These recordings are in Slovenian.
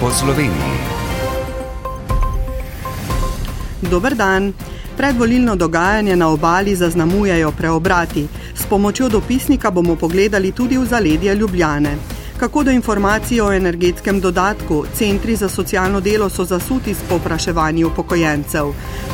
po Sloveniji. Dober dan. Predvolilno dogajanje na obali zaznamujejo preobrati. S pomočjo dopisnika bomo pogledali tudi v zaledje Ljubljane. Kako do informacij o energetskem dodatku, centri za socialno delo so zasuti s popraševanji upokojencev.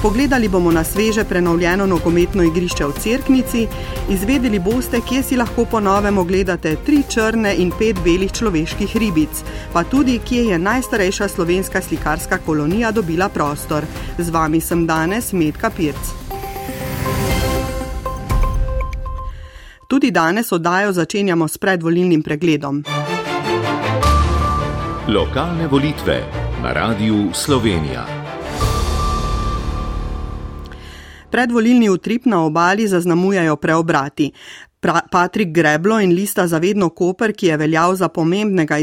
Pogledali bomo na sveže prenovljeno nogometno igrišče v Cerknici, izvedeli boste, kje si lahko ponovem ogledate tri črne in pet belih človeških ribic, pa tudi, kje je najstarejša slovenska slikarska kolonija dobila prostor. Z vami sem danes Medka Pirc. Tudi danes oddajo začenjamo s predvolilnim pregledom. Lokalne volitve na Radiu Slovenija. Predvolilni utrip na obali zaznamujajo preobrati. Pra Patrik Greblo in lista Zavedno Koper, ki je veljal za pomembnega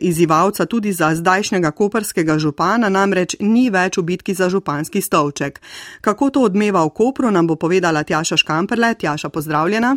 izzivalca tudi za zdajšnjega koperskega župana, namreč ni več v bitki za županski stolček. Kako to odmeva v Kopru, nam bo povedala Tjaša Škamperle. Tjaša, pozdravljena.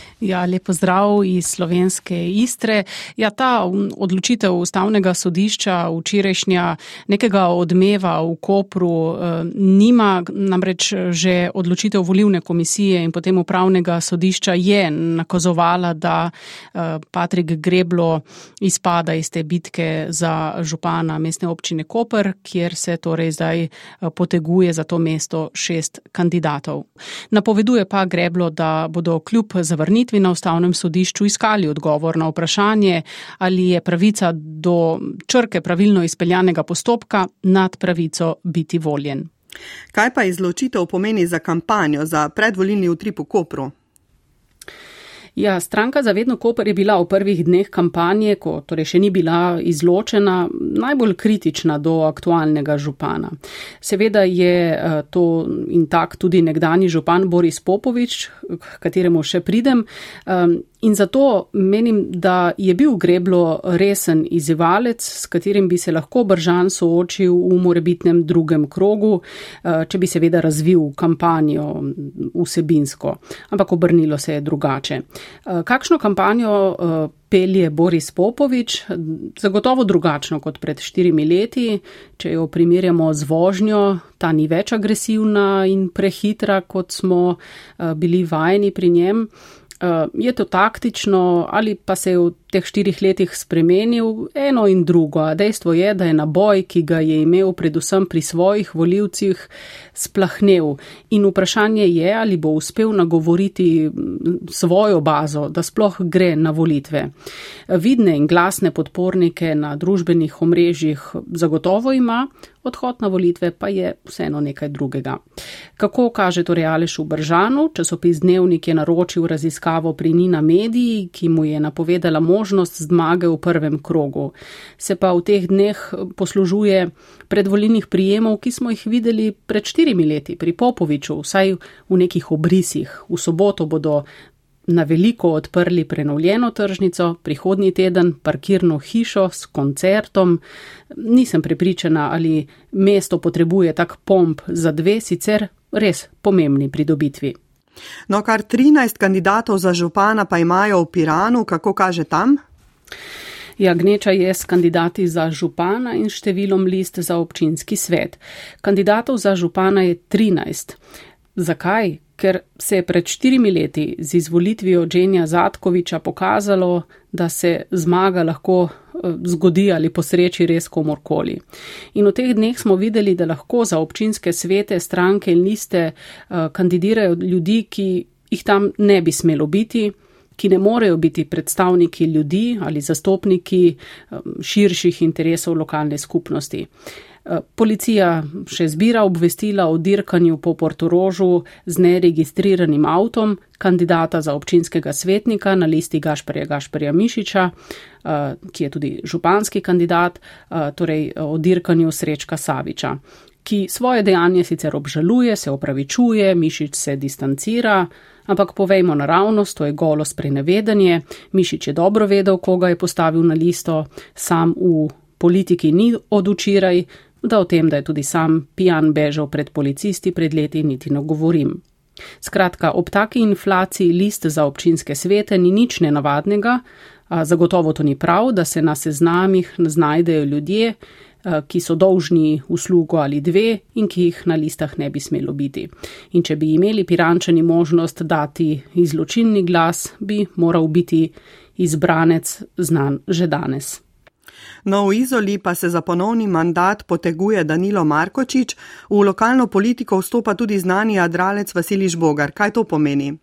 Ja, lepo zdrav iz slovenske Istre. Ja, ta odločitev ustavnega sodišča včerajšnja nekega odmeva v Kopru eh, nima, namreč že odločitev volivne komisije in potem upravnega sodišča je nakazovala, da eh, Patrik Greblo izpada iz te bitke za župana mestne občine Koper, kjer se torej zdaj eh, poteguje za to mesto šest kandidatov. Napoveduje pa Greblo, da bodo kljub zavrnitvi ugotovitvi na ustavnem sodišču iskali odgovor na vprašanje, ali je pravica do črke pravilno izpeljanega postopka nad pravico biti voljen. Kaj pa izločitev pomeni za kampanjo, za predvolilni utrip v Kopru? Ja, stranka Zavedno Koper je bila v prvih dneh kampanje, ko torej še ni bila izločena, najbolj kritična do aktualnega župana. Seveda je eh, to in tak tudi nekdani župan Boris Popovič, k kateremu še pridem. In zato menim, da je bil Greblo resen izzivalec, s katerim bi se lahko Bržan soočil v morebitnem drugem krogu, eh, če bi seveda razvil kampanjo vsebinsko. Ampak obrnilo se je drugače. Eh, kakšno kampanjo eh, pelje Boris Popovič? Zagotovo drugačno kot pred štirimi leti. Če jo primerjamo z vožnjo, ta ni več agresivna in prehitra, kot smo bili vajeni pri njem. Uh, je to taktično ali pa se je v teh štirih letih spremenil eno in drugo. Dejstvo je, da je naboj, ki ga je imel predvsem pri svojih voljivcih, splahnev. In vprašanje je, ali bo uspel nagovoriti svojo bazo, da sploh gre na volitve. Vidne in glasne podpornike na družbenih omrežjih zagotovo ima, odhod na volitve pa je vseeno nekaj drugega. Kako kaže to realeš v Bržanu, časopis Dnevnik je naročil raziskavo pri Nina Mediji, ki mu je napovedala možnost, možnost zmage v prvem krogu. Se pa v teh dneh poslužuje predvoljenih prijemov, ki smo jih videli pred štirimi leti pri Popoviču, vsaj v nekih obrisih. V soboto bodo na veliko odprli prenovljeno tržnico, prihodnji teden parkirno hišo s koncertom. Nisem prepričana, ali mesto potrebuje tak pomp za dve sicer res pomembni pridobitvi. No, kar 13 kandidatov za župana pa imajo v Piranu, kako kaže tam? Ja, gneča je s kandidati za župana in številom list za občinski svet. Kandidatov za župana je 13. Zakaj? Ker se je pred štirimi leti z izvolitvijo Dženja Zatkoviča pokazalo, da se zmaga lahko zgodi ali posreči res komorkoli. In v teh dneh smo videli, da lahko za občinske svete, stranke in liste uh, kandidirajo ljudi, ki jih tam ne bi smelo biti, ki ne morejo biti predstavniki ljudi ali zastopniki um, širših interesov lokalne skupnosti. Eh, policija še zbira obvestila o dirkanju po Portorožu z neregistriranim avtom kandidata za občinskega svetnika na listi Gašperja Gašperja Mišiča, eh, ki je tudi županski kandidat, eh, torej o dirkanju Srečka Saviča, ki svoje dejanje sicer obžaluje, se opravičuje, Mišič se distancira. Ampak povejmo naravnost, to je golo sprenevedanje. Mišič je dobro vedel, koga je postavil na listo, sam v politiki ni od včeraj, da o tem, da je tudi sam pijan bežal pred policisti pred leti, niti ne govorim. Skratka, ob taki inflaciji list za občinske svete ni nič nenavadnega, Zagotovo to ni prav, da se na seznamih znajdejo ljudje, ki so dolžni uslugo ali dve in ki jih na listah ne bi smelo biti. In če bi imeli pirančani možnost dati izločilni glas, bi moral biti izbranec znan že danes. No, v Izoli pa se za ponovni mandat poteguje Danilo Markočič, v lokalno politiko vstopa tudi znani jadralec Vasiliš Bogar. Kaj to pomeni?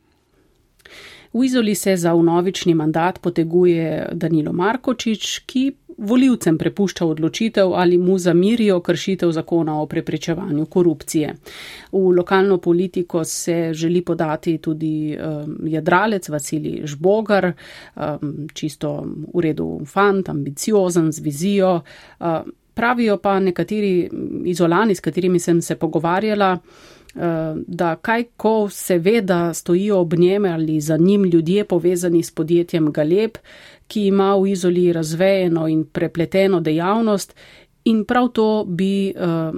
V Izoli se za unovični mandat poteguje Danilo Markočič, ki voljivcem prepušča odločitev ali mu zamirijo kršitev zakona o preprečevanju korupcije. V lokalno politiko se želi podati tudi um, jadralec Vasili Žbogar, um, čisto v redu fant, ambiciozen, z vizijo. Um, pravijo pa nekateri izolani, s katerimi sem se pogovarjala, da kaj ko seveda stojijo ob njem ali za njim ljudje povezani s podjetjem Galeb, ki ima v izoli razvejeno in prepleteno dejavnost. In prav to bi eh,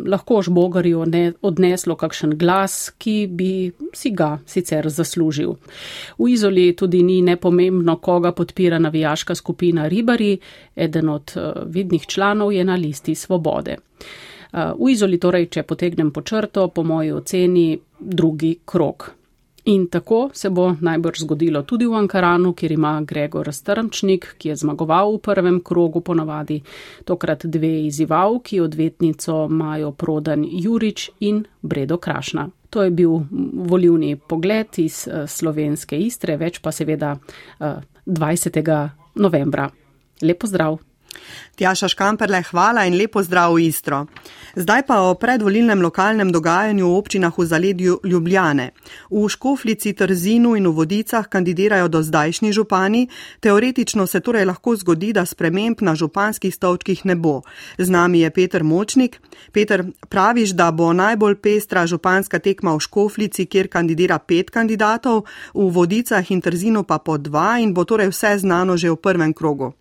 lahko žbogarju odneslo kakšen glas, ki bi si ga sicer zaslužil. V izoli tudi ni nepomembno, koga podpira navijaška skupina Ribari, eden od eh, vidnih članov je na listi svobode. V izoli torej, če potegnem po črto, po moji oceni, drugi krok. In tako se bo najbrž zgodilo tudi v Ankaranu, kjer ima Gregor Strmčnik, ki je zmagoval v prvem krogu ponavadi, tokrat dve izivalki, odvetnico Majo Prodan Jurič in Bredo Krašna. To je bil volivni pogled iz eh, slovenske Istre, več pa seveda 20. Eh, novembra. Lepo zdrav! Tjaša Škamperle, hvala in lepo zdrav v Istro. Zdaj pa o predvolilnem lokalnem dogajanju v občinah v zaledju Ljubljane. V Škoflici, Trzinu in v Vodicah kandidirajo do zdajšnji župani, teoretično se torej lahko zgodi, da sprememb na županskih stolčkih ne bo. Z nami je Peter Močnik. Peter, praviš, da bo najbolj pestra županska tekma v Škoflici, kjer kandidira pet kandidatov, v Vodicah in Trzinu pa po dva in bo torej vse znano že v prvem krogu.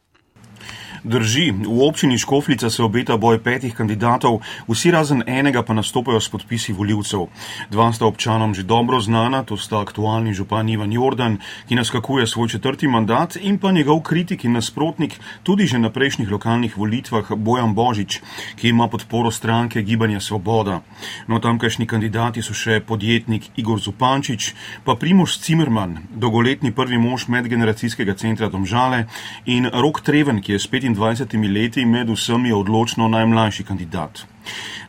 Drži, v občini Škoflica se obeta boj petih kandidatov, vsi razen enega pa nastopajo s podpisi voljivcev. Dva sta občanom že dobro znana, to sta aktualni župan Ivan Jordan, ki naskakuje svoj četrti mandat, in pa njegov kritik in nasprotnik tudi že na prejšnjih lokalnih volitvah Bojan Božič, ki ima podporo stranke Gibanja Svoboda. No, tamkajšnji kandidati so še podjetnik Igor Zupančič, pa Primoš Cimerman, dolgoletni prvi mož medgeneracijskega centra Domžale in Rok Treven, ki je spet 25 leti med vsemi odločno najmlajši kandidat.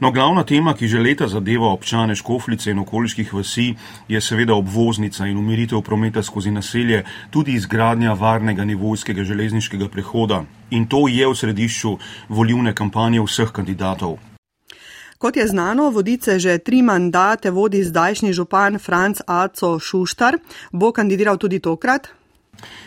No, glavna tema, ki že leta zadeva občane Škoflice in okoliških vasi, je seveda obvoznica in umiritev prometa skozi naselje, tudi izgradnja varnega nevojskega železniškega prehoda. In to je v središču volivne kampanje vseh kandidatov. Kot je znano, vodice že tri mandate vodi zdajšnji župan Franc Aco Šuštar. Bo kandidiral tudi tokrat?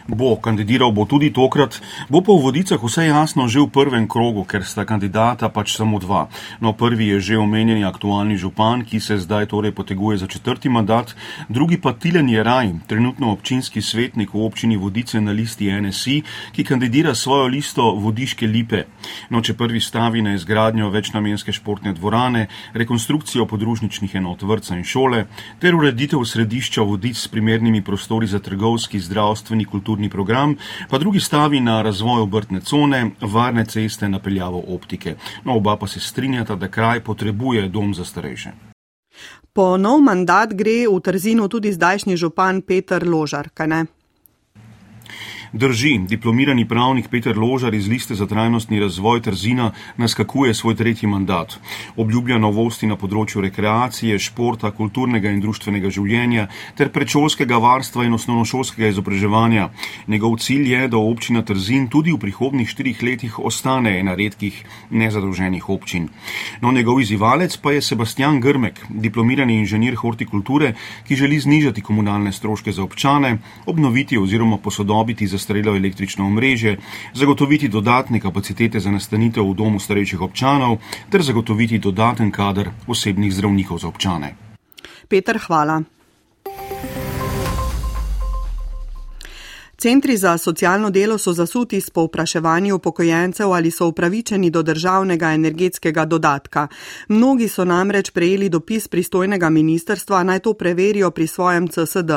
Bo kandidiral bo tudi tokrat, bo pa v vodicah vse jasno že v prvem krogu, ker sta kandidata pač samo dva. No, prvi je že omenjeni aktualni župan, ki se zdaj torej poteguje za četrti mandat, drugi pa Tilen Jeraj, trenutno občinski svetnik v občini Vodice na listi NSI, ki kandidira svojo listo Vodiške lipe. No, če prvi stavi na izgradnjo večnamenske športne dvorane, rekonstrukcijo podružničnih enot vrca in šole, ter ureditev središča vodic s primernimi prostori za trgovski, zdravstveni, kulturni, kulturni program, pa drugi stavi na razvoj obrtne cone, varne ceste, napeljavo optike. No, oba pa se strinjata, da kraj potrebuje dom za starejše. Po nov mandat gre v Trzinu tudi zdajšnji župan Peter Ložar, kaj ne? Drži, diplomirani pravnik Peter Ložar iz liste za trajnostni razvoj Trzina naskakuje svoj tretji mandat. Obljublja novosti na področju rekreacije, športa, kulturnega in društvenega življenja ter predšolskega varstva in osnovnošolskega izobraževanja. Njegov cilj je, da občina Trzin tudi v prihodnih štirih letih ostane ena redkih nezadolženih občin. No, njegov izzivalec pa je Sebastian Grmek, diplomirani inženir hortikulture, ki želi znižati komunalne stroške za občane, obnoviti oziroma posodobiti za zastarelo električno omrežje, zagotoviti dodatne kapacitete za nastanitev v domu starejših občanov ter zagotoviti dodaten kader osebnih zdravnikov za občane. Peter, hvala. Centri za socialno delo so zasuti s povpraševanjem upokojencev, ali so upravičeni do državnega energetskega dodatka. Mnogi so namreč prejeli dopis pristojnega ministerstva, naj to preverijo pri svojem CSD.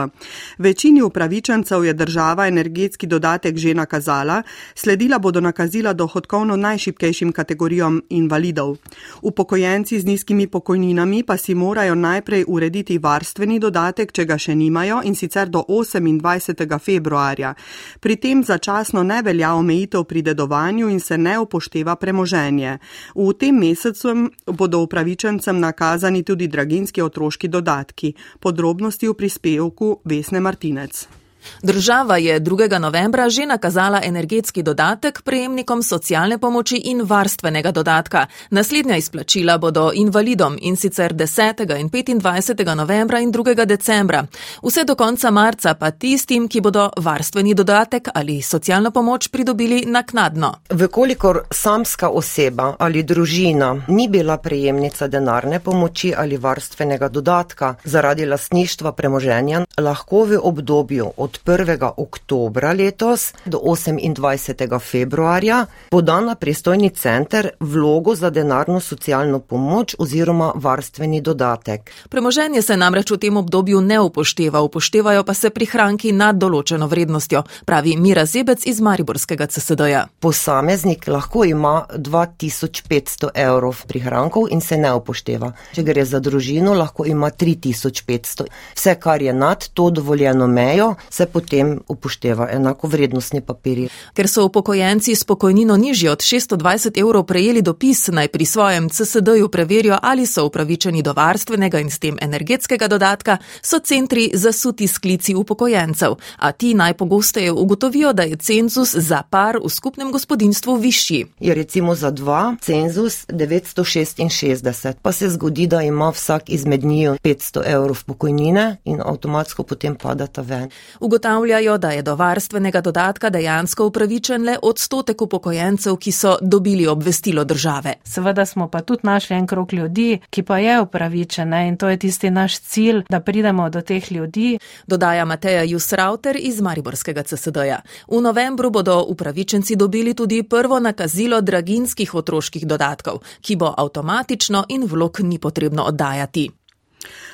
Večini upravičencev je država energetski dodatek že nakazala, sledila bodo nakazila dohodkovno najšipkejšim kategorijam invalidov. Upokojenci z nizkimi pokojninami pa si morajo najprej urediti varstveni dodatek, če ga še nimajo in sicer do 28. februarja. Pri tem začasno ne velja omejitev pri dedovanju in se ne upošteva premoženje. V tem mesecu bodo upravičencem nakazani tudi draginski otroški dodatki. Podrobnosti v prispevku Vesne Martinec. Država je 2. novembra že nakazala energetski dodatek prejemnikom socialne pomoči in varstvenega dodatka. Naslednja izplačila bodo invalidom in sicer 10. in 25. novembra in 2. decembra. Vse do konca marca pa tistim, ki bodo varstveni dodatek ali socialno pomoč pridobili naknadno. Vkolikor samska oseba ali družina ni bila prejemnica denarne pomoči ali varstvenega dodatka zaradi lasništva premoženja, lahko v obdobju od 1. oktobra letos do 28. februarja poda na pristojni center vlogo za denarno socialno pomoč oziroma varstveni dodatek. Premoženje se namreč v tem obdobju ne upošteva, upoštevajo pa se prihranki nad določeno vrednostjo, pravi Mira Zebec iz Mariborskega CSD-ja. Posameznik lahko ima 2500 evrov prihrankov in se ne upošteva. Če gre za družino, lahko ima 3500. Vse, kar je nad to dovoljeno mejo, se potem upošteva enako vrednostni papiri. Ker so upokojenci s pokojnino nižji od 620 evrov prejeli dopis, naj pri svojem CSD-ju preverijo, ali so upravičeni do varstvenega in s tem energetskega dodatka, so centri zasuti sklici upokojencev, a ti najpogosteje ugotovijo, da je cenzus za par v skupnem gospodinstvu višji. Je recimo za dva cenzus 966, pa se zgodi, da ima vsak izmed njiju 500 evrov pokojnine in avtomatsko potem padata ven. Ugotavljajo, da je do varstvenega dodatka dejansko upravičen le odstotek upokojencev, ki so dobili obvestilo države. Seveda smo pa tudi našli en krok ljudi, ki pa je upravičen in to je tisti naš cilj, da pridemo do teh ljudi. Dodaja Mateja Jusrauter iz Mariborskega CSD-ja. V novembru bodo upravičenci dobili tudi prvo nakazilo draginskih otroških dodatkov, ki bo avtomatično in vlog ni potrebno oddajati.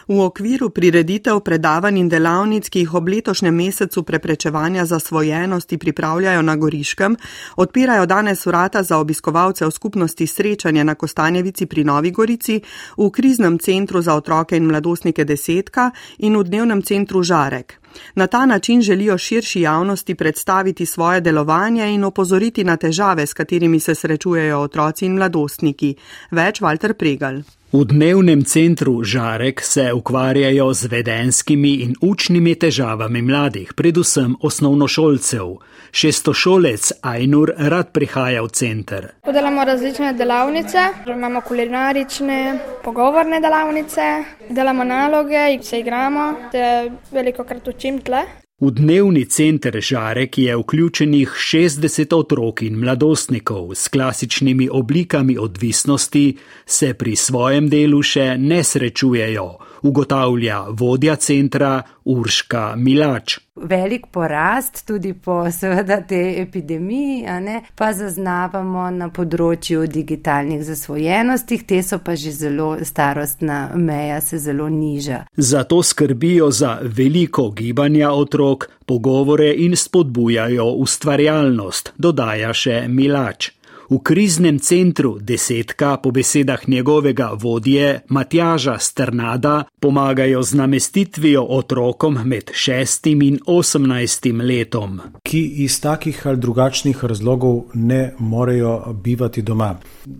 V okviru prireditev predavanj in delavnic, ki jih ob letošnjem mesecu preprečevanja zasvojenosti pripravljajo na Goriškem, odpirajo danes vrata za obiskovalce v skupnosti srečanje na Kostanjevici pri Novi Gorici, v kriznem centru za otroke in mladostnike Desetka in v dnevnem centru Žarek. Na ta način želijo širši javnosti predstaviti svoje delovanje in opozoriti na težave, s katerimi se srečujejo otroci in mladostniki. Več Walter Pregal. V dnevnem centru Žarek se ukvarjajo z vedenskimi in učnimi težavami mladih, predvsem osnovnošolcev. Šestošolec Ainur rad prihaja v center. Podelamo različne delavnice, imamo kulinarične, pogovorne delavnice, delamo naloge, se igramo, te veliko krat učim tle. V dnevni center Žarek je vključenih 60 otrok in mladostnikov s klasičnimi oblikami odvisnosti, se pri svojem delu še ne srečujejo, ugotavlja vodja centra Urška Milač. Velik porast tudi po seveda te epidemiji, ne, pa zaznavamo na področju digitalnih zasvojenosti, te so pa že zelo starostna meja, se zelo niža. Zato skrbijo za veliko gibanja otrok, pogovore in spodbujajo ustvarjalnost, dodaja še Milač. V kriznem centru desetka, po besedah njegovega vodje Matjaža Strnada, pomagajo z namestitvijo otrokom med šestim in osemnajstim letom. Ki iz takih ali drugačnih razlogov ne morejo bivati doma.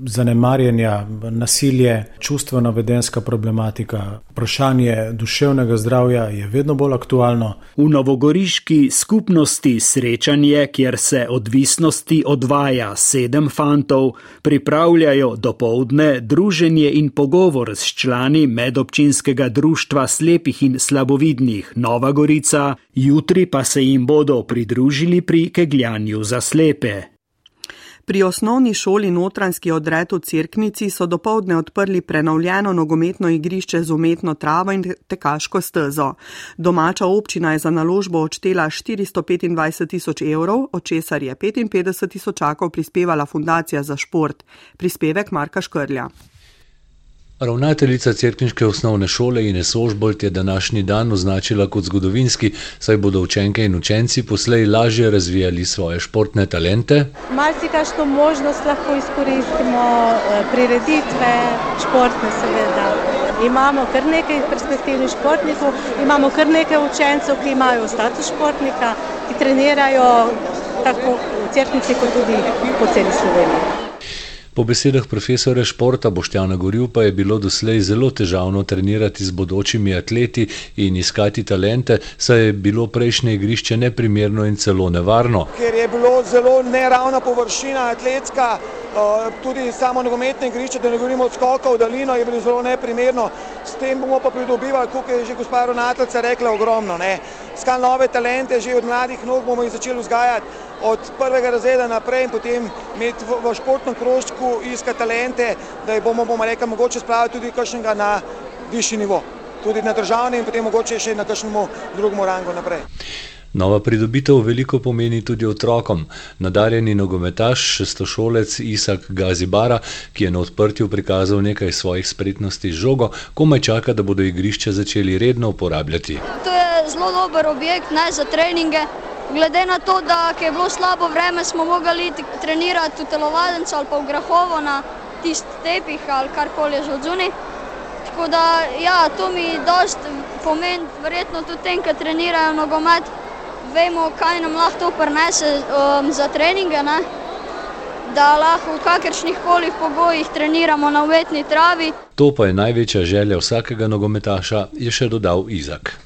Zanemarjanja, nasilje, čustveno-vedenska problematika, vprašanje duševnega zdravja je vedno bolj aktualno. V novogoriški skupnosti srečanje, kjer se odvisnosti odvaja sedem fantov, pripravljajo dopoldne druženje in pogovor s člani medobčinskega društva slepih in slabovidnih Nova Gorica, jutri pa se jim bodo pridružili pri kegljanju za slepe. Pri osnovni šoli Notranski odred v Cirknici so dopoledne odprli prenovljeno nogometno igrišče z umetno travo in tekaško stezo. Domača občina je za naložbo odštela 425 tisoč evrov, od česar je 55 tisočakov prispevala Fundacija za šport. Prispevek Marka Škrlja. Ravnateljica Cerkniške osnovne šole Ines Ožbolt je današnji dan označila kot zgodovinski, saj bodo učenke in učenci poslej lažje razvijali svoje športne talente. Marsikašno možnost lahko izkoristimo, eh, prireditve, športne seveda. Imamo kar nekaj perspektivnih športnikov, imamo kar nekaj učencev, ki imajo status športnika, ki trenirajo tako v Cerknici kot tudi po celi Sloveniji. Po besedah profesora športa Boštjana Gorju pa je bilo doslej zelo težavno trenirati z bodočimi atleti in iskati talente, saj je bilo prejšnje igrišče neprimerno in celo nevarno. Ker je bilo zelo neravna površina atletska, tudi samo nogometne igrišče, da ne govorimo od skoka v dalino, je bilo zelo neprimerno. S tem bomo pa pridobivali, kot je že gospa ravnateljica rekla, ogromno. Ne. Skal nove talente, že od mladih nog bomo jih začeli vzgajati od prvega razreda naprej in potem imeti v, v športnem krožku iskati talente, da jih bomo, bomo rekli, mogoče spraviti tudi kakšnega na višji nivo, tudi na državni in potem mogoče še na kakšnemu drugemu rangu naprej. Nova pridobitev veliko pomeni tudi otrokom. Nadarjeni nogometaš, šestošolec Isak Gazibara, ki je na odprtju prikazal nekaj svojih spretnosti z žogo, komaj čaka, da bodo igrišče začeli redno uporabljati. To je zelo dober objekt ne, za treninge. Glede na to, da je bilo slabo vreme, smo mogli trenirati v telovadnico ali pa v Grahovo na tisti tepih ali karkoli že odzuni. Tako da, ja, to mi dost pomeni, verjetno tudi tem, ki trenirajo nogomet, vemo, kaj nam lahko to prinese um, za treninge, ne? da lahko v kakršnih koli pogojih treniramo na umetni travi. To pa je največja želja vsakega nogometaša, je še dodal Izak.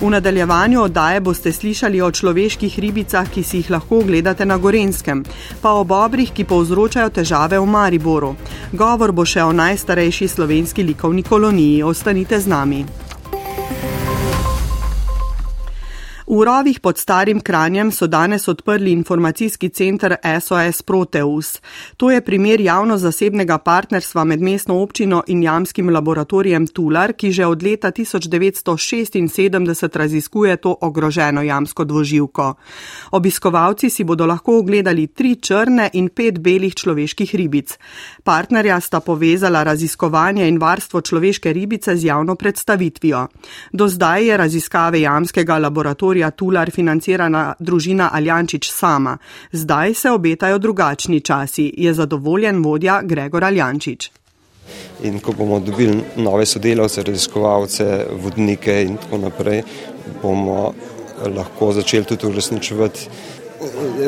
V nadaljevanju oddaje boste slišali o človeških ribicah, ki si jih lahko ogledate na Gorenskem, pa o bobrih, ki povzročajo težave v Mariboru. Govor bo še o najstarejši slovenski likovni koloniji. Ostanite z nami. V rovih pod starim kranjem so danes odprli informacijski center SOS Proteus. To je primer javno-zasebnega partnerstva med mestno občino in jamskim laboratorijem Tular, ki že od leta 1976 raziskuje to ogroženo jamsko dvoživko. Obiskovalci si bodo lahko ogledali tri črne in pet belih človeških ribic. Partnerja sta povezala raziskovanje in varstvo človeške ribice z javno predstavitvijo. Do zdaj je raziskave jamskega laboratorija Viktorja Tular financirana družina Aljančič sama. Zdaj se obetajo drugačni časi, je zadovoljen vodja Gregor Aljančič. In ko bomo dobili nove sodelavce, raziskovalce, vodnike in tako naprej, bomo lahko začeli tudi uresničevati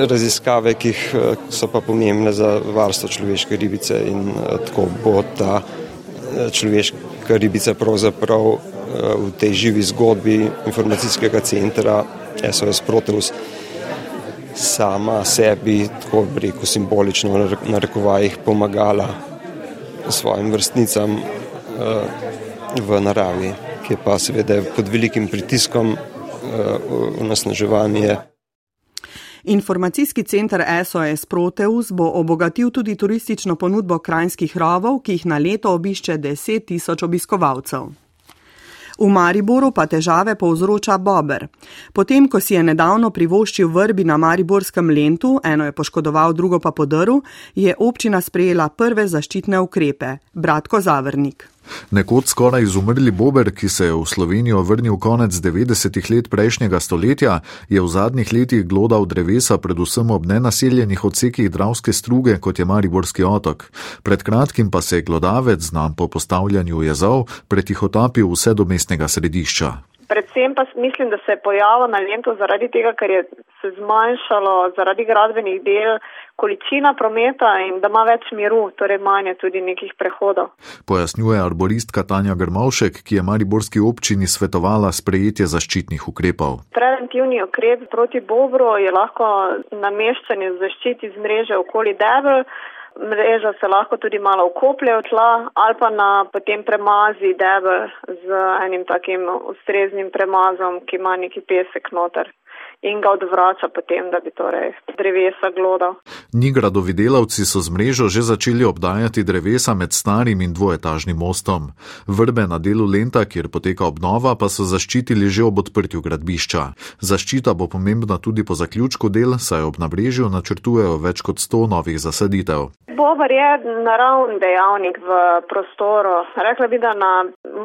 raziskave, ki so pa pomembne za varstvo človeške ribice in tako bo ta človeška ribica pravzaprav v tej živi zgodbi informacijskega centra SOS Proteus sama sebi, tako rekel, simbolično na rekovajih pomagala svojim vrstnicam eh, v naravi, ki je pa seveda pod velikim pritiskom eh, v nasnaževanje. Informacijski center SOS Proteus bo obogatil tudi turistično ponudbo krajinskih rovov, ki jih na leto obišče 10 tisoč obiskovalcev. V Mariboru pa težave povzroča Bober. Potem, ko si je nedavno privoščil vrbi na Mariborskem lentu, eno je poškodoval, drugo pa podrl, je občina sprejela prve zaščitne ukrepe. Bratko Zavrnik. Nekod skoraj izumrli bober, ki se je v Slovenijo vrnil konec 90-ih let prejšnjega stoletja, je v zadnjih letih glodal drevesa, predvsem ob nenaseljenih odsekih Dravske struge, kot je Mariborski otok. Pred kratkim pa se je glodavec, znan po postavljanju jezov, pretihotapil vse do mestnega središča. Predvsem pa mislim, da se je pojavil na lento zaradi tega, ker je se zmanjšalo zaradi gradbenih del količina prometa in da ima več miru, torej manje tudi nekih prehodov. Pojasnjuje arboristka Tanja Grmovšek, ki je Mariborski občini svetovala sprejetje zaščitnih ukrepov. Preventivni ukrep proti bobru je lahko nameščanje zaščiti z mreže okoli debel. Mreža se lahko tudi malo ukoplje v tla ali pa na potem premazi debel z enim takim ustreznim premazom, ki ima neki pesek noter in ga odvrača potem, da bi torej drevesa glodal. Nigradovi delavci so z mrežo že začeli obdajati drevesa med starim in dvoetažnim mostom. Vrbe na delu lenta, kjer poteka obnova, pa so zaščitili že ob odprtju gradbišča. Zaščita bo pomembna tudi po zaključku del, saj ob nabrežju načrtujejo več kot 100 novih zasaditev. Bobar je naravni dejavnik v prostoru. Rekla bi, da na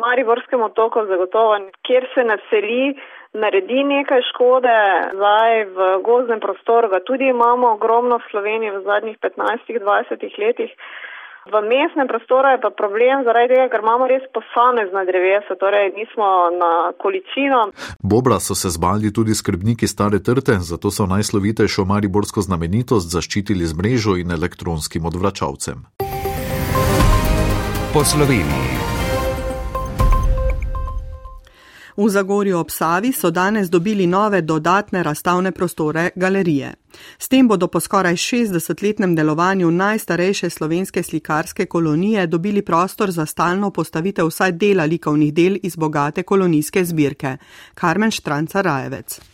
Mariborskem otoku zagotovo, kjer se naseli, naredi nekaj škode, zdaj v gozdnem prostoru ga tudi imamo ogromno v Sloveniji v zadnjih 15-20 letih. V mestnem prostoru je pa problem zaradi tega, ker imamo res posamezna drevesa, torej nismo na količino. Bobra so se zbali tudi skrbniki stare trte, zato so najslovitejšo mariborsko znamenitost zaščitili z mrežo in elektronskim odvračalcem. Po Sloveniji. V Zagorju ob Savi so danes dobili nove dodatne razstavne prostore galerije. S tem bodo po skoraj 60-letnem delovanju najstarejše slovenske slikarske kolonije dobili prostor za stalno postavitev vsaj dela likovnih del iz bogate kolonijske zbirke. Karmen Štranca Rajevec.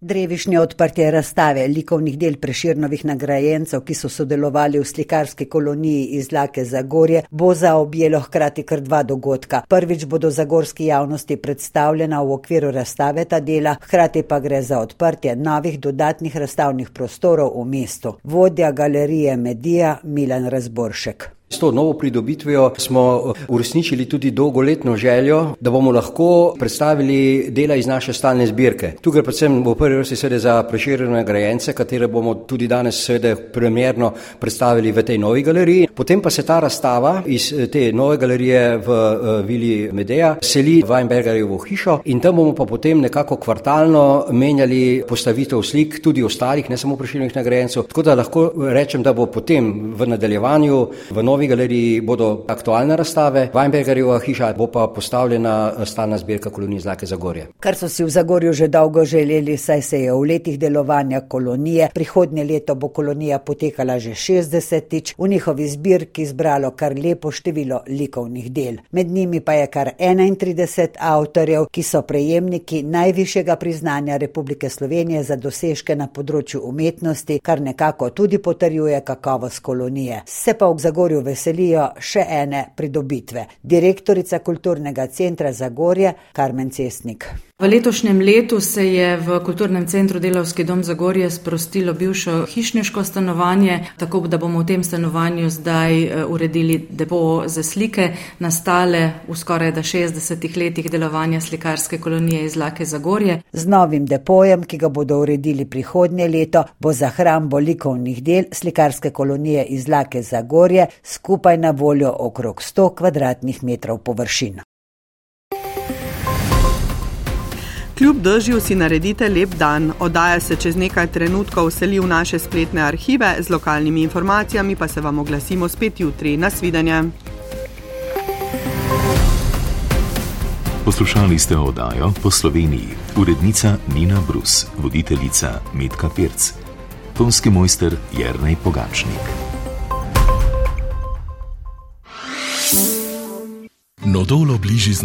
Drevišnje odprtje razstave likovnih del preširnovih nagrajencev, ki so sodelovali v slikarski koloniji iz Lake Zagorje, bo zaobjelo hkrati kar dva dogodka. Prvič bodo zagorski javnosti predstavljena v okviru razstave ta dela, hkrati pa gre za odprtje novih dodatnih razstavnih prostorov v mestu. Vodja galerije Medija Milan Razboršek. S to novo pridobitvijo smo eh, uresničili tudi dolgoletno željo, da bomo lahko predstavili dela iz naše stalne zbirke. Tukaj predvsem v prvi vrsti seveda za preširjene nagrajence, katere bomo tudi danes seveda premjerno predstavili v tej novi galeriji. Potem pa se ta razstava iz eh, te nove galerije v uh, Vili Medeja seli v Weinbergerjevo hišo in tam bomo pa potem nekako kvartalno menjali postavitev slik tudi ostalih, ne samo preširjenih nagrajencev. Tako da lahko rečem, da bo potem v nadaljevanju v novi novi galeriji bodo aktualne razstave, Weinbergerjeva hiša bo pa postavljena stalna zbirka kolonije Zlake Zagorje. Kar so si v Zagorju že dolgo želeli, saj se je v letih delovanja kolonije, prihodnje leto bo kolonija potekala že 60-tič, v njihovi zbirki zbralo kar lepo število likovnih del. Med njimi pa je kar 31 avtorjev, ki so prejemniki najvišjega priznanja Republike Slovenije za dosežke na področju umetnosti, kar nekako tudi potrjuje kakovost kolonije. Se pa v Zagorju veselijo še ene pridobitve. Direktorica kulturnega centra Zagorje Karmen Cestnik. V letošnjem letu se je v kulturnem centru Delavski dom Zagorje sprostilo bivšo hišniško stanovanje, tako da bomo v tem stanovanju zdaj eh, uredili depo za slike, nastale v skoraj da 60 letih delovanja slikarske kolonije iz Lake Zagorje. Z novim depojem, ki ga bodo uredili prihodnje leto, bo za hrambo likovnih del slikarske kolonije iz Lake Zagorje skupaj na voljo okrog 100 kvadratnih metrov površina. Kljub držju si naredite lep dan, oddaja se čez nekaj trenutkov seli v naše spletne arhive, z lokalnimi informacijami pa se vam oglasimo spet jutri. Nasvidenje. Poslušali ste oddajo po Sloveniji, urednica Nina Brus, voditeljica Metka Pirc, tonski mojster Jrnej Pogačnik. Nodolo bliži z